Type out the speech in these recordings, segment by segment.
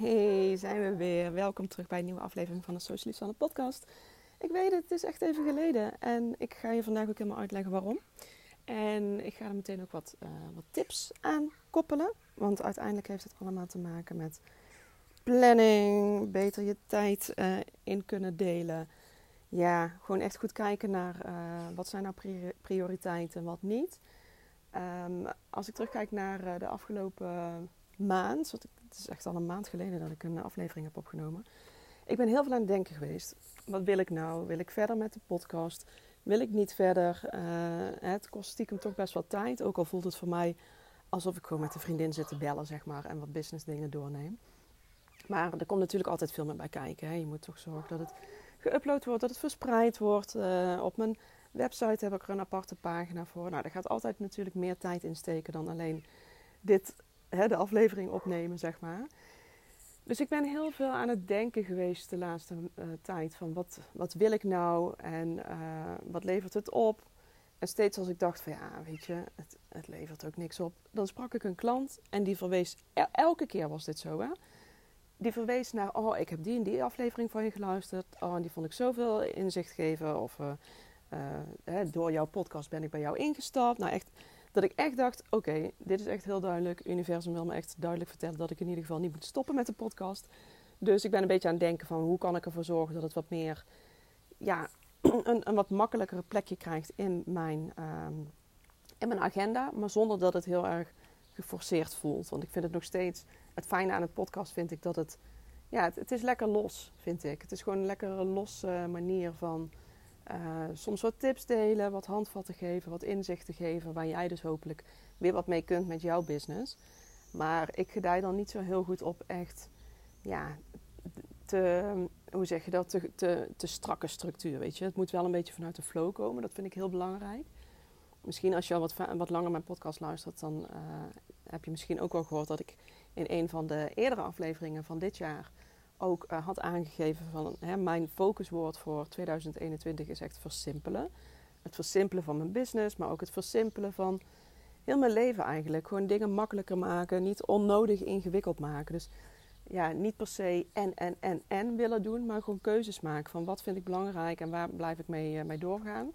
Hey, zijn we weer. Welkom terug bij een nieuwe aflevering van de Socialist de podcast. Ik weet het, het is echt even geleden en ik ga je vandaag ook helemaal uitleggen waarom. En ik ga er meteen ook wat, uh, wat tips aan koppelen, want uiteindelijk heeft het allemaal te maken met planning, beter je tijd uh, in kunnen delen. Ja, gewoon echt goed kijken naar uh, wat zijn nou prioriteiten en wat niet. Um, als ik terugkijk naar de afgelopen maand, wat het is echt al een maand geleden dat ik een aflevering heb opgenomen. Ik ben heel veel aan het denken geweest. Wat wil ik nou? Wil ik verder met de podcast? Wil ik niet verder? Uh, het kost stiekem toch best wel tijd. Ook al voelt het voor mij alsof ik gewoon met een vriendin zit te bellen, zeg maar. En wat business dingen doorneem. Maar er komt natuurlijk altijd veel meer bij kijken. Hè. Je moet toch zorgen dat het geüpload wordt, dat het verspreid wordt. Uh, op mijn website heb ik er een aparte pagina voor. Nou, daar gaat altijd natuurlijk meer tijd in steken dan alleen dit hè, de aflevering opnemen, zeg maar. Dus ik ben heel veel aan het denken geweest de laatste uh, tijd van wat, wat wil ik nou en uh, wat levert het op. En steeds als ik dacht van ja, weet je, het, het levert ook niks op. Dan sprak ik een klant en die verwees, elke keer was dit zo hè. Die verwees naar, oh ik heb die en die aflevering van je geluisterd. Oh en die vond ik zoveel inzicht geven. Of uh, door jouw podcast ben ik bij jou ingestapt. Nou echt dat ik echt dacht: oké, dit is echt heel duidelijk. Universum wil me echt duidelijk vertellen dat ik in ieder geval niet moet stoppen met de podcast. Dus ik ben een beetje aan het denken van hoe kan ik ervoor zorgen dat het wat meer, ja, een, een wat makkelijkere plekje krijgt in mijn, ehm, in mijn agenda. Maar zonder dat het heel erg geforceerd voelt. Want ik vind het nog steeds, het fijne aan het podcast vind ik dat het, ja, het, het is lekker los, vind ik. Het is gewoon een lekkere losse manier van uh, soms wat tips delen, wat handvatten geven, wat inzichten geven, waar jij dus hopelijk weer wat mee kunt met jouw business. Maar ik gedij dan niet zo heel goed op echt, ja, te, hoe zeg je dat, te, strakke structuur, weet je. Het moet wel een beetje vanuit de flow komen, dat vind ik heel belangrijk. Misschien als je al wat, wat langer mijn podcast luistert, dan uh, heb je misschien ook wel gehoord dat ik in een van de eerdere afleveringen van dit jaar ook uh, had aangegeven van hè, mijn focuswoord voor 2021 is echt versimpelen. Het versimpelen van mijn business, maar ook het versimpelen van heel mijn leven eigenlijk. Gewoon dingen makkelijker maken, niet onnodig ingewikkeld maken. Dus ja, niet per se en, en, en, en willen doen, maar gewoon keuzes maken van wat vind ik belangrijk en waar blijf ik mee, uh, mee doorgaan.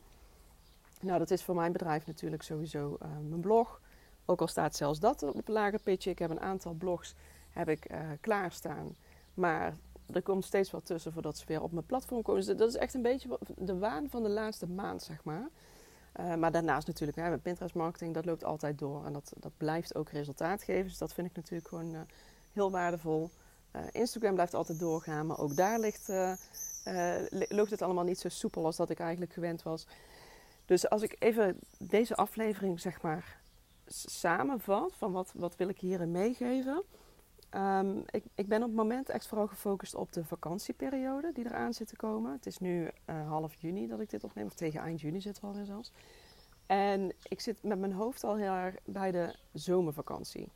Nou, dat is voor mijn bedrijf natuurlijk sowieso uh, mijn blog. Ook al staat zelfs dat op een lager pitje. Ik heb een aantal blogs heb ik, klaarstaan. Maar er komt steeds wat tussen voordat ze weer op mijn platform komen. Dus dat is echt een beetje de waan van de laatste maand, zeg maar. Uh, maar daarnaast natuurlijk, hè, met Pinterest marketing, dat loopt altijd door. En dat, dat blijft ook resultaat geven. Dus dat vind ik natuurlijk gewoon uh, heel waardevol. Uh, Instagram blijft altijd doorgaan, maar ook daar ligt, loopt het allemaal niet zo soepel als dat ik eigenlijk gewend was. Dus als ik even deze aflevering, zeg maar, samenvat, van wat, wat wil ik hierin meegeven... Um, ik, ik, ben op het moment echt vooral gefocust op de vakantieperiode die eraan zit te komen. Het is nu uh, half juni dat ik dit opneem, of tegen eind juni zit we alweer zelfs. En ik zit met mijn hoofd al heel erg bij de zomervakantie.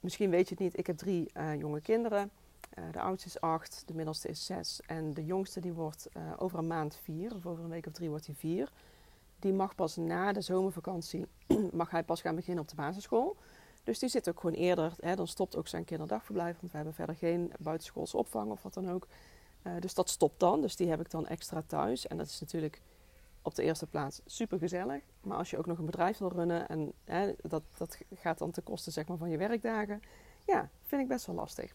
Misschien weet je het niet, ik heb drie uh, jonge kinderen. Uh, de oudste is acht, de middelste is zes en de jongste die wordt over een maand vier, of over een week of drie wordt hij vier. Die mag pas na de zomervakantie, mag hij pas gaan beginnen op de basisschool. Dus die zit ook gewoon eerder, hè, dan stopt ook zijn kinderdagverblijf, want we hebben verder geen buitenschoolse opvang of wat dan ook. Uh, dus dat stopt dan, dus die heb ik dan extra thuis. En dat is natuurlijk op de eerste plaats super gezellig. Maar als je ook nog een bedrijf wil runnen en hè, dat, dat gaat dan ten koste zeg maar, van je werkdagen, ja, vind ik best wel lastig.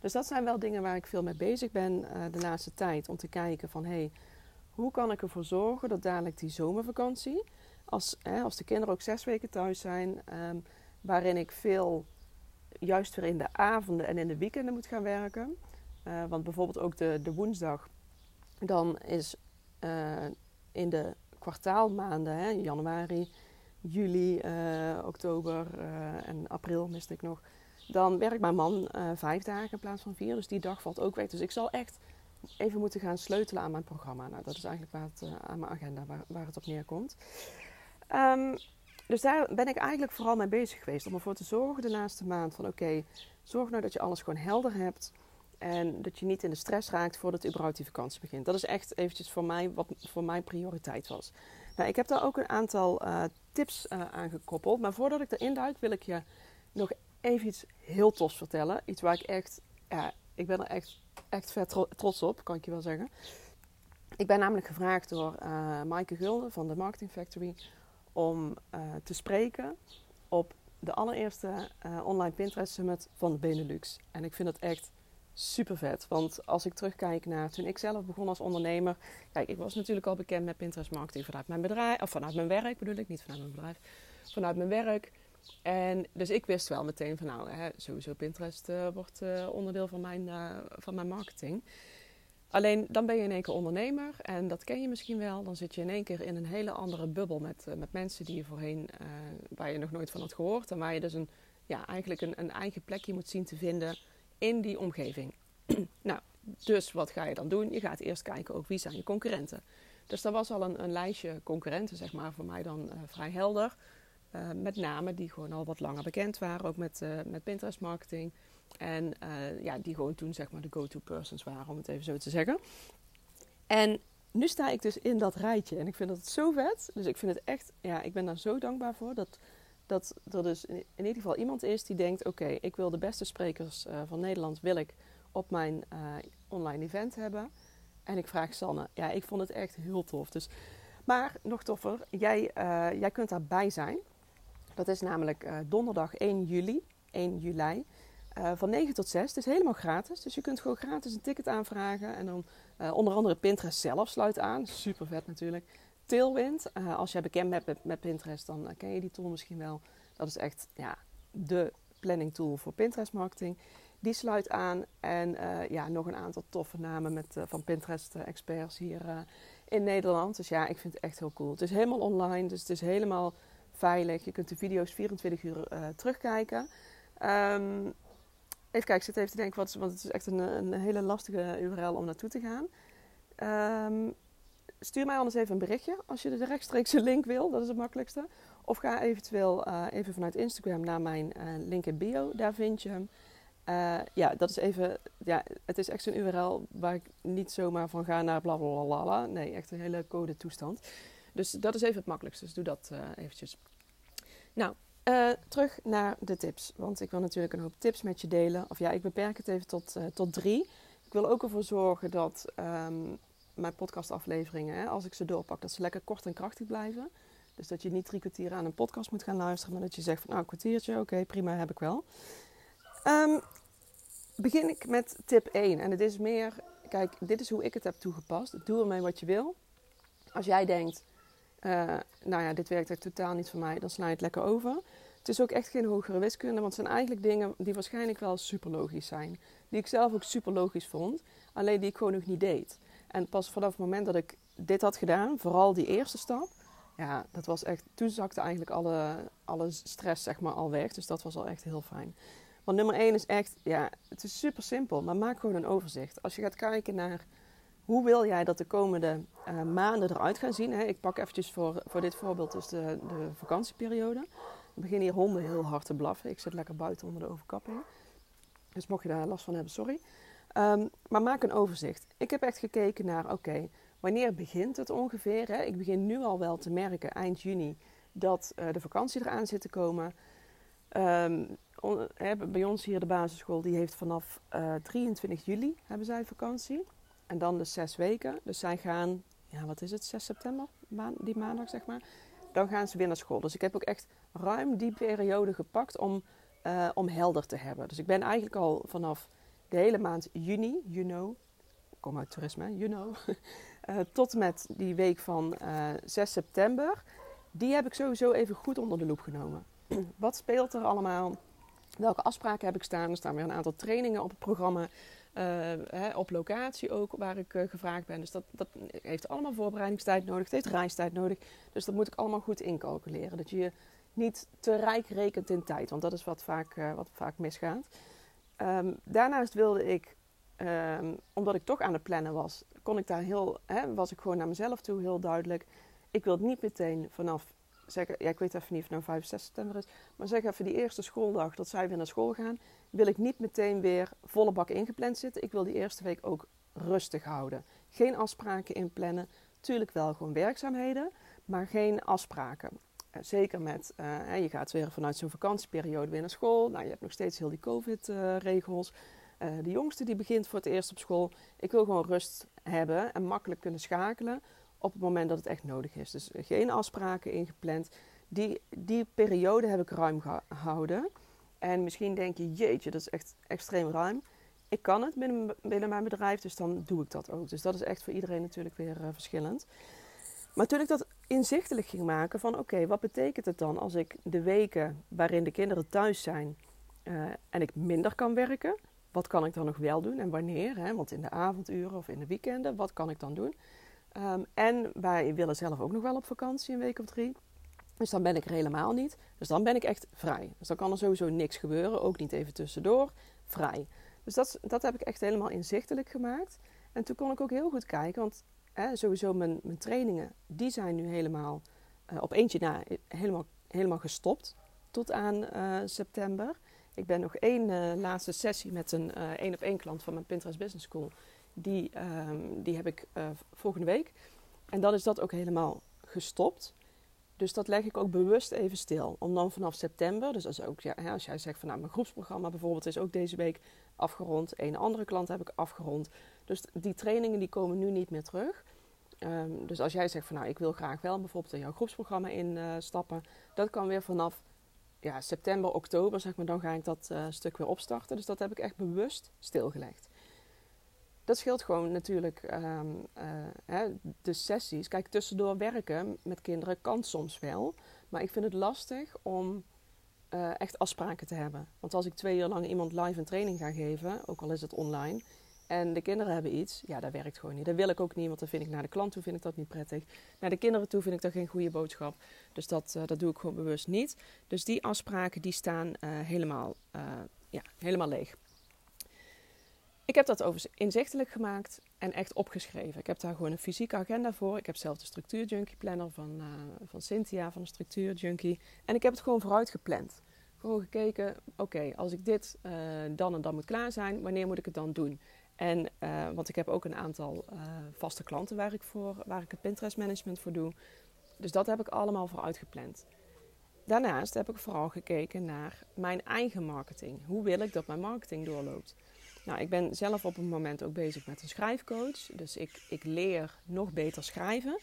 Dus dat zijn wel dingen waar ik veel mee bezig ben uh, de laatste tijd. Om te kijken van, hé, hey, hoe kan ik ervoor zorgen dat dadelijk die zomervakantie, als, hè, als de kinderen ook zes weken thuis zijn... Um, waarin ik veel juist weer in de avonden en in de weekenden moet gaan werken. Uh, want bijvoorbeeld ook de, de woensdag, dan is uh, in de kwartaalmaanden, hè, januari, juli, uh, oktober en april miste ik nog. Dan werkt mijn man vijf dagen in plaats van vier, dus die dag valt ook weg. Dus ik zal echt even moeten gaan sleutelen aan mijn programma. Nou, dat is eigenlijk waar het, aan mijn agenda waar, waar het op neerkomt. Um, dus daar ben ik eigenlijk vooral mee bezig geweest. Om ervoor te zorgen de laatste maand van oké, zorg nou dat je alles gewoon helder hebt. En dat je niet in de stress raakt voordat überhaupt die vakantie begint. Dat is echt eventjes voor mij wat voor mij prioriteit was. Nou, ik heb daar ook een aantal uh, tips uh, aan gekoppeld. Maar voordat ik erin duik wil ik je nog even iets heel tofs vertellen. Iets waar ik echt ja, ik ben er echt, echt vet trots op, kan ik je wel zeggen. Ik ben namelijk gevraagd door uh, Maaike Gulden van de Marketing Factory om uh, te spreken op de allereerste uh, online Pinterest Summit van de Benelux. En ik vind dat echt super vet. Want als ik terugkijk naar toen ik zelf begon als ondernemer. Kijk, ik was natuurlijk al bekend met Pinterest marketing vanuit mijn bedrijf. Of vanuit mijn werk bedoel ik, niet vanuit mijn bedrijf. Vanuit mijn werk. En dus ik wist wel meteen van nou, hè, sowieso Pinterest uh, wordt uh, onderdeel van mijn, van mijn marketing. Alleen dan ben je in één keer ondernemer en dat ken je misschien wel. Dan zit je in één keer in een hele andere bubbel met, met mensen die je voorheen, waar je nog nooit van had gehoord. En waar je dus een, ja, eigenlijk een, een eigen plekje moet zien te vinden in die omgeving. nou, dus wat ga je dan doen? Je gaat eerst kijken ook wie zijn je concurrenten. Dus dat was al een, een lijstje concurrenten, zeg maar, voor mij dan vrij helder. Met name die gewoon al wat langer bekend waren, ook met, met Pinterest marketing. En uh, ja, die gewoon toen zeg maar de go-to persons waren, om het even zo te zeggen. En nu sta ik dus in dat rijtje en ik vind dat zo vet. Dus ik vind het echt, ja, ik ben daar zo dankbaar voor dat, dat er dus in, ieder geval iemand is die denkt: oké, ik wil de beste sprekers van Nederland wil ik op mijn online event hebben. En ik vraag Sanne. Ja, ik vond het echt heel tof. Dus, maar nog toffer, jij, jij kunt daarbij zijn. Dat is namelijk donderdag 1 juli, 1 juli, uh, van 9 tot 6. Het is helemaal gratis, dus je kunt gewoon gratis een ticket aanvragen. En dan uh, onder andere Pinterest zelf sluit aan, super vet natuurlijk. Tailwind, als jij bekend bent met, met, Pinterest, dan ken je die tool misschien wel. Dat is echt ja, de planning tool voor Pinterest marketing. Die sluit aan en ja, nog een aantal toffe namen met, van Pinterest experts hier in Nederland. Dus ja, ik vind het echt heel cool. Het is helemaal online, dus het is helemaal veilig. Je kunt de video's 24 uur terugkijken. Um, even kijken, ik zit even te denken, wat, want het is echt een, een hele lastige URL om naartoe te gaan. Um, stuur mij anders even een berichtje als je de rechtstreekse link wil. Dat is het makkelijkste. Of ga eventueel uh, even vanuit Instagram naar mijn uh, link in bio. Daar vind je hem. Uh, ja, dat is even. Ja, het is echt zo'n URL waar ik niet zomaar van ga naar blablabla. Nee, echt een hele code toestand. Dus dat is even het makkelijkste. Dus doe dat eventjes. Nou, uh, terug naar de tips. Want ik wil natuurlijk een hoop tips met je delen. Of ja, ik beperk het even tot, uh, tot drie. Ik wil ook ervoor zorgen dat um, mijn podcastafleveringen, hè, als ik ze doorpak, dat ze lekker kort en krachtig blijven. Dus dat je niet drie kwartier aan een podcast moet gaan luisteren, maar dat je zegt van nou, een kwartiertje, oké, prima, heb ik wel. Um, begin ik met tip 1. En het is meer, kijk, dit is hoe ik het heb toegepast. Doe ermee wat je wil. Als jij denkt, uh, nou ja, dit werkt echt totaal niet voor mij, dan sla je het lekker over. Het is ook echt geen hogere wiskunde, want het zijn eigenlijk dingen die waarschijnlijk wel super logisch zijn. Die ik zelf ook super logisch vond, alleen die ik gewoon nog niet deed. En pas vanaf het moment dat ik dit had gedaan, vooral die eerste stap, ja, dat was echt, toen zakte eigenlijk alle, alle stress zeg maar al weg. Dus dat was al echt heel fijn. Want nummer 1 is echt, ja, het is super simpel, maar maak gewoon een overzicht. Als je gaat kijken naar hoe wil jij dat de komende uh, maanden eruit gaan zien? Hè? Ik pak eventjes voor, voor dit voorbeeld dus de, de vakantieperiode. Dan beginnen hier honden heel hard te blaffen. Ik zit lekker buiten onder de overkapping. Dus mocht je daar last van hebben, sorry. Um, maar maak een overzicht. Ik heb echt gekeken naar, oké, wanneer begint het ongeveer? Hè? Ik begin nu al wel te merken, eind juni, dat uh, de vakantie eraan zit te komen. On, hè, bij ons hier de basisschool, die heeft vanaf uh, 23 juli hebben zij vakantie. En dan de zes weken. Dus zij gaan, ja, wat is het, 6 september, die maandag zeg maar. Dan gaan ze weer naar school. Dus ik heb ook echt ruim die periode gepakt om, uh, om helder te hebben. Dus ik ben eigenlijk al vanaf de hele maand juni, you know, ik kom uit toerisme, you know, uh, tot met die week van uh, eh, 6 september. Die heb ik sowieso even goed onder de loep genomen. Wat speelt er allemaal? Welke afspraken heb ik staan? Er staan weer een aantal trainingen op het programma. Uh, hè, op locatie ook, waar ik uh, gevraagd ben. Dus dat, dat heeft allemaal voorbereidingstijd nodig. Het heeft reistijd nodig. Dus dat moet ik allemaal goed incalculeren. Dat je je niet te rijk rekent in tijd. Want dat is wat vaak, uh, wat vaak misgaat. Um, daarnaast wilde ik, um, omdat ik toch aan het plannen was, kon ik daar heel, hè, was ik gewoon naar mezelf toe heel duidelijk. Ik wil niet meteen vanaf ja, ik weet even niet of het nou 5, 6 september is, maar zeg even die eerste schooldag dat zij weer naar school gaan, wil ik niet meteen weer volle bak ingepland zitten. Ik wil die eerste week ook rustig houden. Geen afspraken inplannen. Tuurlijk wel gewoon werkzaamheden, maar geen afspraken. Uh, zeker met, uh, je gaat weer vanuit zo'n vakantieperiode weer naar school. Nou, je hebt nog steeds heel die COVID-regels. de jongste die begint voor het eerst op school. Ik wil gewoon rust hebben en makkelijk kunnen schakelen op het moment dat het echt nodig is. Dus geen afspraken ingepland. Die, die periode heb ik ruim gehouden. En misschien denk je, jeetje, dat is echt extreem ruim. Ik kan het binnen, binnen mijn bedrijf, dus dan doe ik dat ook. Dus dat is echt voor iedereen natuurlijk weer uh, verschillend. Maar toen ik dat inzichtelijk ging maken van oké, wat betekent het dan als ik de weken waarin de kinderen thuis zijn uh, en ik minder kan werken, wat kan ik dan nog wel doen en wanneer? Hè? Want in de avonduren of in de weekenden, wat kan ik dan doen? Um, en wij willen zelf ook nog wel op vakantie een week of drie. Dus dan ben ik er helemaal niet. Dus dan ben ik echt vrij. Dus dan kan er sowieso niks gebeuren, ook niet even tussendoor. Vrij. Dus dat, dat heb ik echt helemaal inzichtelijk gemaakt. En toen kon ik ook heel goed kijken, want hè, sowieso mijn, mijn trainingen, die zijn nu helemaal uh, op eentje na helemaal, helemaal gestopt tot aan uh, september. Ik ben nog één uh, laatste sessie met een één op één klant van mijn Pinterest Business School. Die, um, die heb ik volgende week. En dan is dat ook helemaal gestopt. Dus dat leg ik ook bewust even stil. Om dan vanaf september, dus als, ook, ja, als jij zegt van nou, mijn groepsprogramma bijvoorbeeld is ook deze week afgerond. Een andere klant heb ik afgerond. Dus die trainingen die komen nu niet meer terug. Um, dus als jij zegt van nou, ik wil graag wel bijvoorbeeld in jouw groepsprogramma instappen. Dat kan weer vanaf ja, september, oktober, zeg maar, dan ga ik dat uh, stuk weer opstarten. Dus dat heb ik echt bewust stilgelegd dat scheelt gewoon natuurlijk um, uh, hè, de sessies. Kijk, tussendoor werken met kinderen kan soms wel. Maar ik vind het lastig om uh, echt afspraken te hebben. Want als ik twee uur lang iemand live een training ga geven, ook al is het online, en de kinderen hebben iets, ja, dat werkt gewoon niet. Dat wil ik ook niet, want dan vind ik naar de klant toe vind ik dat niet prettig. Naar de kinderen toe vind ik dat geen goede boodschap. Dus dat, uh, dat doe ik gewoon bewust niet. Dus die afspraken die staan helemaal, ja, helemaal leeg. Ik heb dat overigens inzichtelijk gemaakt en echt opgeschreven. Ik heb daar gewoon een fysieke agenda voor. Ik heb zelf de structuurjunkie planner van, uh, van Cynthia van de structuurjunkie. En ik heb het gewoon vooruit gepland. Gewoon gekeken, oké, als ik dit uh, dan en dan moet klaar zijn, wanneer moet ik het dan doen? En, uh, want ik heb ook een aantal vaste klanten waar ik, voor, waar ik het Pinterest management voor doe. Dus dat heb ik allemaal vooruit gepland. Daarnaast heb ik vooral gekeken naar mijn eigen marketing. Hoe wil ik dat mijn marketing doorloopt? Nou, ik ben zelf op het moment ook bezig met een schrijfcoach. Dus ik, ik leer nog beter schrijven.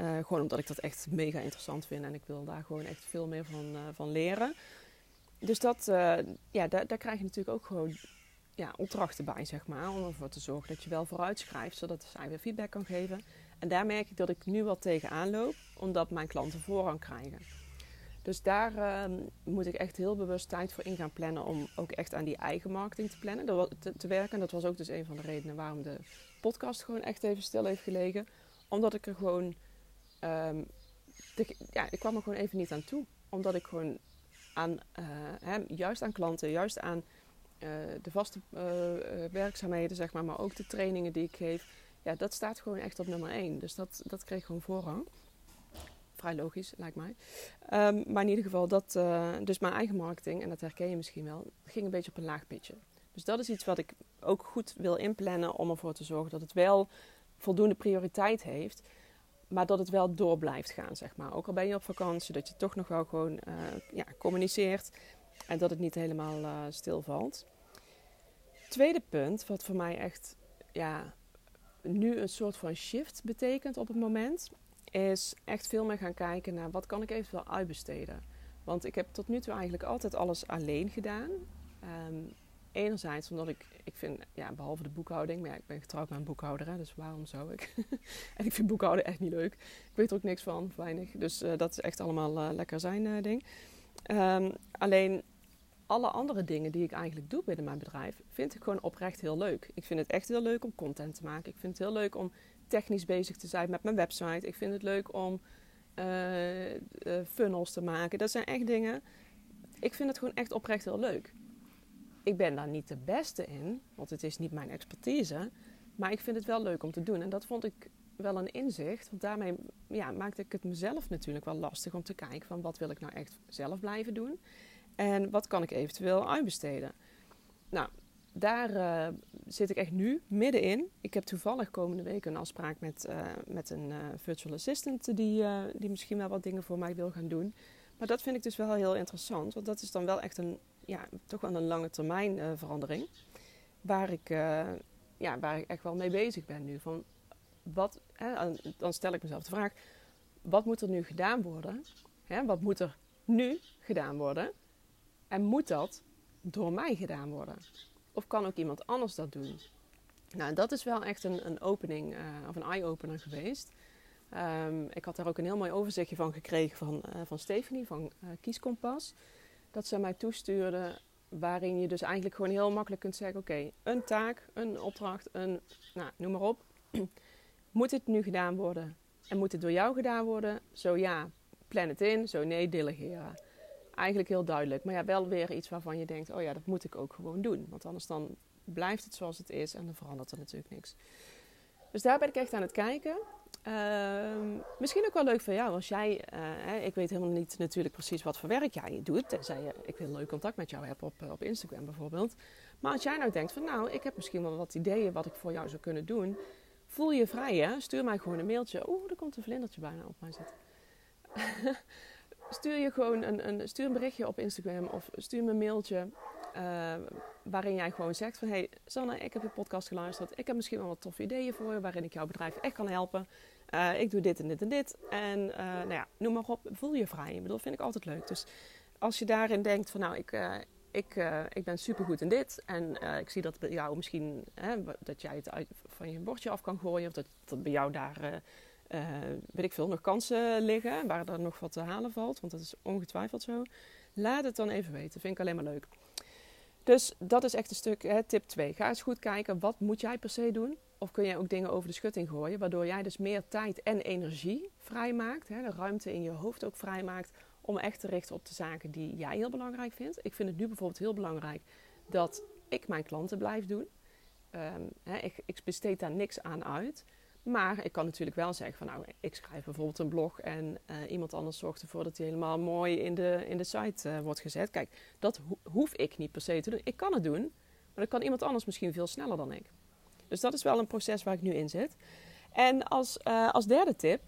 Uh, gewoon omdat ik dat echt mega interessant vind en ik wil daar gewoon echt veel meer van, uh, van leren. Dus dat, uh, ja, daar, daar krijg je natuurlijk ook gewoon ja, opdrachten bij, zeg maar. Om ervoor te zorgen dat je wel vooruit schrijft, zodat zij weer feedback kan geven. En daar merk ik dat ik nu wel tegenaan loop, omdat mijn klanten voorrang krijgen. Dus daar uh, moet ik echt heel bewust tijd voor in gaan plannen om ook echt aan die eigen marketing te plannen, te, te werken. Dat was ook dus een van de redenen waarom de podcast gewoon echt even stil heeft gelegen. Omdat ik er gewoon, de, ja, ik kwam er gewoon even niet aan toe. Omdat ik gewoon aan, uh, hè, juist aan klanten, juist aan uh, de vaste uh, werkzaamheden, zeg maar, maar ook de trainingen die ik geef. Ja, dat staat gewoon echt op nummer 1. Dus dat, dat kreeg gewoon voorrang vrij logisch, lijkt mij. Um, maar in ieder geval, dat, uh, dus mijn eigen marketing, en dat herken je misschien wel, ging een beetje op een laag pitje. Dus dat is iets wat ik ook goed wil inplannen om ervoor te zorgen dat het wel voldoende prioriteit heeft. Maar dat het wel door blijft gaan, zeg maar. Ook al ben je op vakantie, dat je toch nog wel gewoon uh, ja, communiceert. En dat het niet helemaal uh, stilvalt. Tweede punt, wat voor mij echt ja, nu een soort van shift betekent op het moment, is echt veel meer gaan kijken naar wat kan ik eventueel uitbesteden. Want ik heb tot nu toe eigenlijk altijd alles alleen gedaan. Um, enerzijds omdat ik, ik vind, ja, behalve de boekhouding, maar ik ben getrouwd met een boekhouder, hè, dus waarom zou ik? en ik vind boekhouden echt niet leuk. Ik weet er ook niks van, weinig. Dus uh, dat is echt allemaal uh, lekker zijn uh, ding. Um, alleen alle andere dingen die ik eigenlijk doe binnen mijn bedrijf, vind ik gewoon oprecht heel leuk. Ik vind het echt heel leuk om content te maken. Ik vind het heel leuk om technisch bezig te zijn met mijn website. Ik vind het leuk om uh, uh, funnels te maken. Dat zijn echt dingen. Ik vind het gewoon echt oprecht heel leuk. Ik ben daar niet de beste in, want het is niet mijn expertise. Maar ik vind het wel leuk om te doen. En dat vond ik wel een inzicht. Want daarmee ja, maakte ik het mezelf natuurlijk wel lastig om te kijken van wat wil ik nou echt zelf blijven doen. En wat kan ik eventueel uitbesteden. Nou, daar uh, zit ik echt nu middenin. Ik heb toevallig komende week een afspraak met, uh, met een uh, virtual assistant die, die misschien wel wat dingen voor mij wil gaan doen. Maar dat vind ik dus wel heel interessant, want dat is dan wel echt een, ja, toch wel een lange termijn verandering. waar ik, ja, waar ik echt wel mee bezig ben nu. Van wat, hè, dan stel ik mezelf de vraag: wat moet er nu gedaan worden? Hè, wat moet er nu gedaan worden? En moet dat door mij gedaan worden? Of kan ook iemand anders dat doen? Nou, dat is wel echt een, een opening uh, of een eye-opener geweest. Um, ik had daar ook een heel mooi overzichtje van gekregen van, uh, van Stephanie van uh, Kieskompas. Dat ze mij toestuurde, waarin je dus eigenlijk gewoon heel makkelijk kunt zeggen: Oké, een taak, een opdracht, een, nou, noem maar op. moet dit nu gedaan worden? En moet het door jou gedaan worden? Zo ja, plan het in. Zo nee, delegeren. Eigenlijk heel duidelijk. Maar ja, wel weer iets waarvan je denkt: Oh ja, dat moet ik ook gewoon doen. Want anders dan blijft het zoals het is en dan verandert er natuurlijk niks. Dus daar ben ik echt aan het kijken. Ehm, misschien ook wel leuk voor jou als jij, hè, ik weet helemaal niet natuurlijk precies wat voor werk jij doet, tenzij je, ik wil leuk contact met jou heb op, eh, op Instagram bijvoorbeeld. Maar als jij nou denkt van nou, ik heb misschien wel wat ideeën wat ik voor jou zou kunnen doen, voel je vrij hè, stuur mij gewoon een mailtje. Oeh, er komt een vlindertje bijna op mij zitten. stuur je gewoon een, een, stuur een berichtje op Instagram of stuur me een mailtje. Uh, waarin jij gewoon zegt van... hey, Sanne, ik heb je podcast geluisterd. Ik heb misschien wel wat toffe ideeën voor je... waarin ik jouw bedrijf echt kan helpen. Uh, ik doe dit en dit en dit. En uh, nou ja, noem maar op. Voel je vrij. Ik bedoel, vind ik altijd leuk. Dus als je daarin denkt van... nou, ik, ik, ik ben supergoed in dit... en ik zie dat bij jou misschien... dat jij het uit, van je bordje af kan gooien... of dat, dat bij jou daar... weet ik veel, nog kansen liggen waar er nog wat te halen valt, want dat is ongetwijfeld zo. Laat het dan even weten, vind ik alleen maar leuk. Dus dat is echt een stuk, hè, tip 2. Ga eens goed kijken, wat moet jij per se doen? Of kun jij ook dingen over de schutting gooien, waardoor jij dus meer tijd en energie vrijmaakt. Hè, de ruimte in je hoofd ook vrijmaakt om echt te richten op de zaken die jij heel belangrijk vindt. Ik vind het nu bijvoorbeeld heel belangrijk dat ik mijn klanten blijf doen. Um, hè, ik, ik besteed daar niks aan uit. Maar ik kan natuurlijk wel zeggen van nou, ik schrijf bijvoorbeeld een blog en uh, iemand anders zorgt ervoor dat hij helemaal mooi in de, in de site uh, wordt gezet. Kijk, dat ho hoef ik niet per se te doen. Ik kan het doen, maar dat kan iemand anders misschien veel sneller dan ik. Dus dat is wel een proces waar ik nu in zit. En als, uh, als derde tip,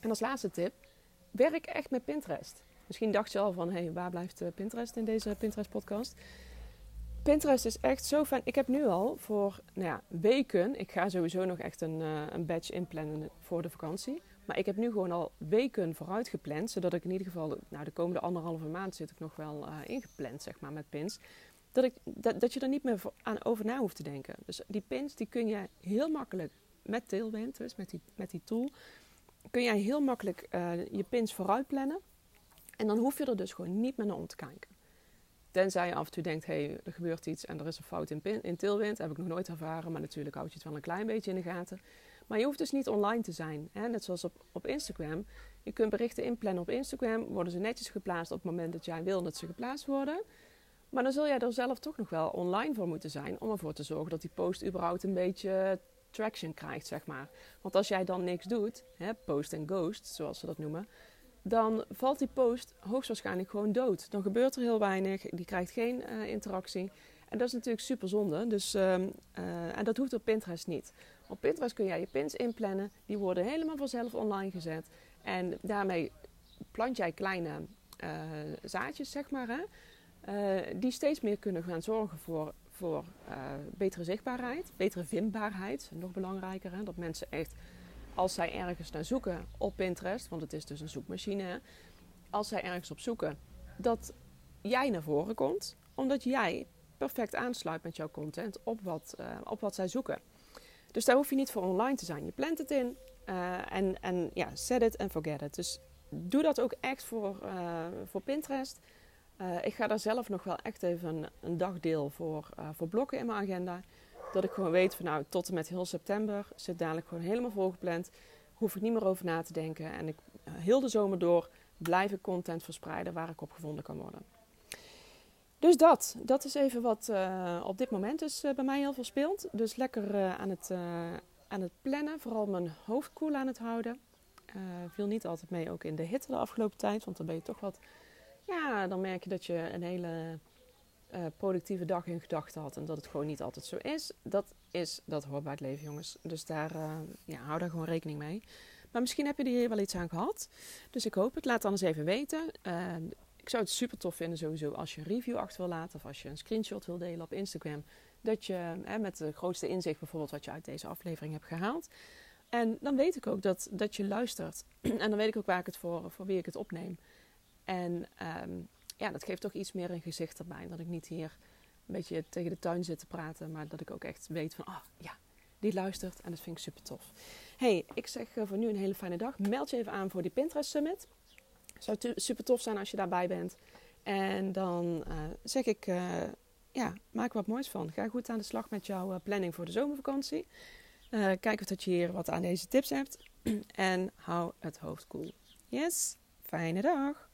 en als laatste tip, werk echt met Pinterest. Misschien dacht je al van, hé, hey, waar blijft Pinterest in deze Pinterest podcast? Pinterest is echt zo fijn. Ik heb nu al voor nou ja, weken, ik ga sowieso nog echt een, uh, een badge inplannen voor de vakantie. Maar ik heb nu gewoon al weken vooruit gepland, zodat ik in ieder geval, nou de komende anderhalve maand zit ik nog wel uh, ingepland zeg maar met pins. Dat, ik, dat, dat je er niet meer aan over na hoeft te denken. Dus die pins die kun je heel makkelijk met Tailwind, dus met die, met die tool, kun jij heel makkelijk uh, je pins vooruit plannen. En dan hoef je er dus gewoon niet meer naar om te kijken. Tenzij je af en toe denkt, hé, hey, er gebeurt iets en er is een fout in, in tilwind. heb ik nog nooit ervaren, maar natuurlijk houd je het wel een klein beetje in de gaten. Maar je hoeft dus niet online te zijn. Hè? Net zoals op, op Instagram. Je kunt berichten inplannen op Instagram. Worden ze netjes geplaatst op het moment dat jij wil dat ze geplaatst worden. Maar dan zul jij er zelf toch nog wel online voor moeten zijn. Om ervoor te zorgen dat die post überhaupt een beetje traction krijgt, zeg maar. Want als jij dan niks doet, hè, post en ghost, zoals ze dat noemen dan valt die post hoogstwaarschijnlijk gewoon dood. Dan gebeurt er heel weinig, die krijgt geen uh, interactie. En dat is natuurlijk super zonde. Dus, uh, uh, en dat hoeft op Pinterest niet. Op Pinterest kun jij je pins inplannen. Die worden helemaal vanzelf online gezet. En daarmee plant jij kleine eh, zaadjes, zeg maar. Hè? die steeds meer kunnen gaan zorgen voor, voor betere zichtbaarheid, betere vindbaarheid. Nog belangrijker, hè? dat mensen echt als zij ergens naar zoeken op Pinterest, want het is dus een zoekmachine, als zij ergens op zoeken, dat jij naar voren komt, omdat jij perfect aansluit met jouw content op wat, uh, op wat zij zoeken. Dus daar hoef je niet voor online te zijn. Je plant het in uh, en, en ja, set it and forget it. Dus doe dat ook echt voor, uh, voor Pinterest. ik ga daar zelf nog wel echt even een, een dagdeel voor, voor blokken in mijn agenda. Dat ik gewoon weet van nou, tot en met heel september zit dadelijk gewoon helemaal volgepland. Hoef ik niet meer over na te denken. En ik, eh, heel de zomer door blijf ik content verspreiden waar ik op gevonden kan worden. Dus dat, dat is even wat uh, op dit moment dus bij mij heel veel speelt. Dus lekker aan, het, aan het plannen, vooral mijn hoofd koel aan het houden. viel niet altijd mee, ook in de hitte de afgelopen tijd. Want dan ben je toch wat, ja, dan merk je dat je een hele uh, productieve dag in gedachten had en dat het gewoon niet altijd zo is. Dat is, dat hoort bij het leven, jongens. Dus daar, uh, ja, hou daar gewoon rekening mee. Maar misschien heb je er hier wel iets aan gehad. Dus ik hoop het. Laat dan eens even weten. Uh, ik zou het super tof vinden sowieso als je een review achter wil laten of als je een screenshot wil delen op Instagram dat je met de grootste inzicht bijvoorbeeld wat je uit deze aflevering hebt gehaald. En dan weet ik ook dat, dat je luistert. en dan weet ik ook waar ik het voor, voor wie ik het opneem. En ehm, ja, dat geeft toch iets meer een gezicht erbij. Dat ik niet hier een beetje tegen de tuin zit te praten, maar dat ik ook echt weet van, oh, ja, die luistert en dat vind ik super tof. Hey, ik zeg eh, voor nu een hele fijne dag. Meld je even aan voor die Pinterest Summit. Zou super tof zijn als je daarbij bent. En dan uh, zeg ik, uh, ja, maak wat moois van. Ga goed aan de slag met jouw planning voor de zomervakantie. kijk of dat je hier wat aan deze tips hebt. en hou het hoofd koel. Cool. Yes, fijne dag.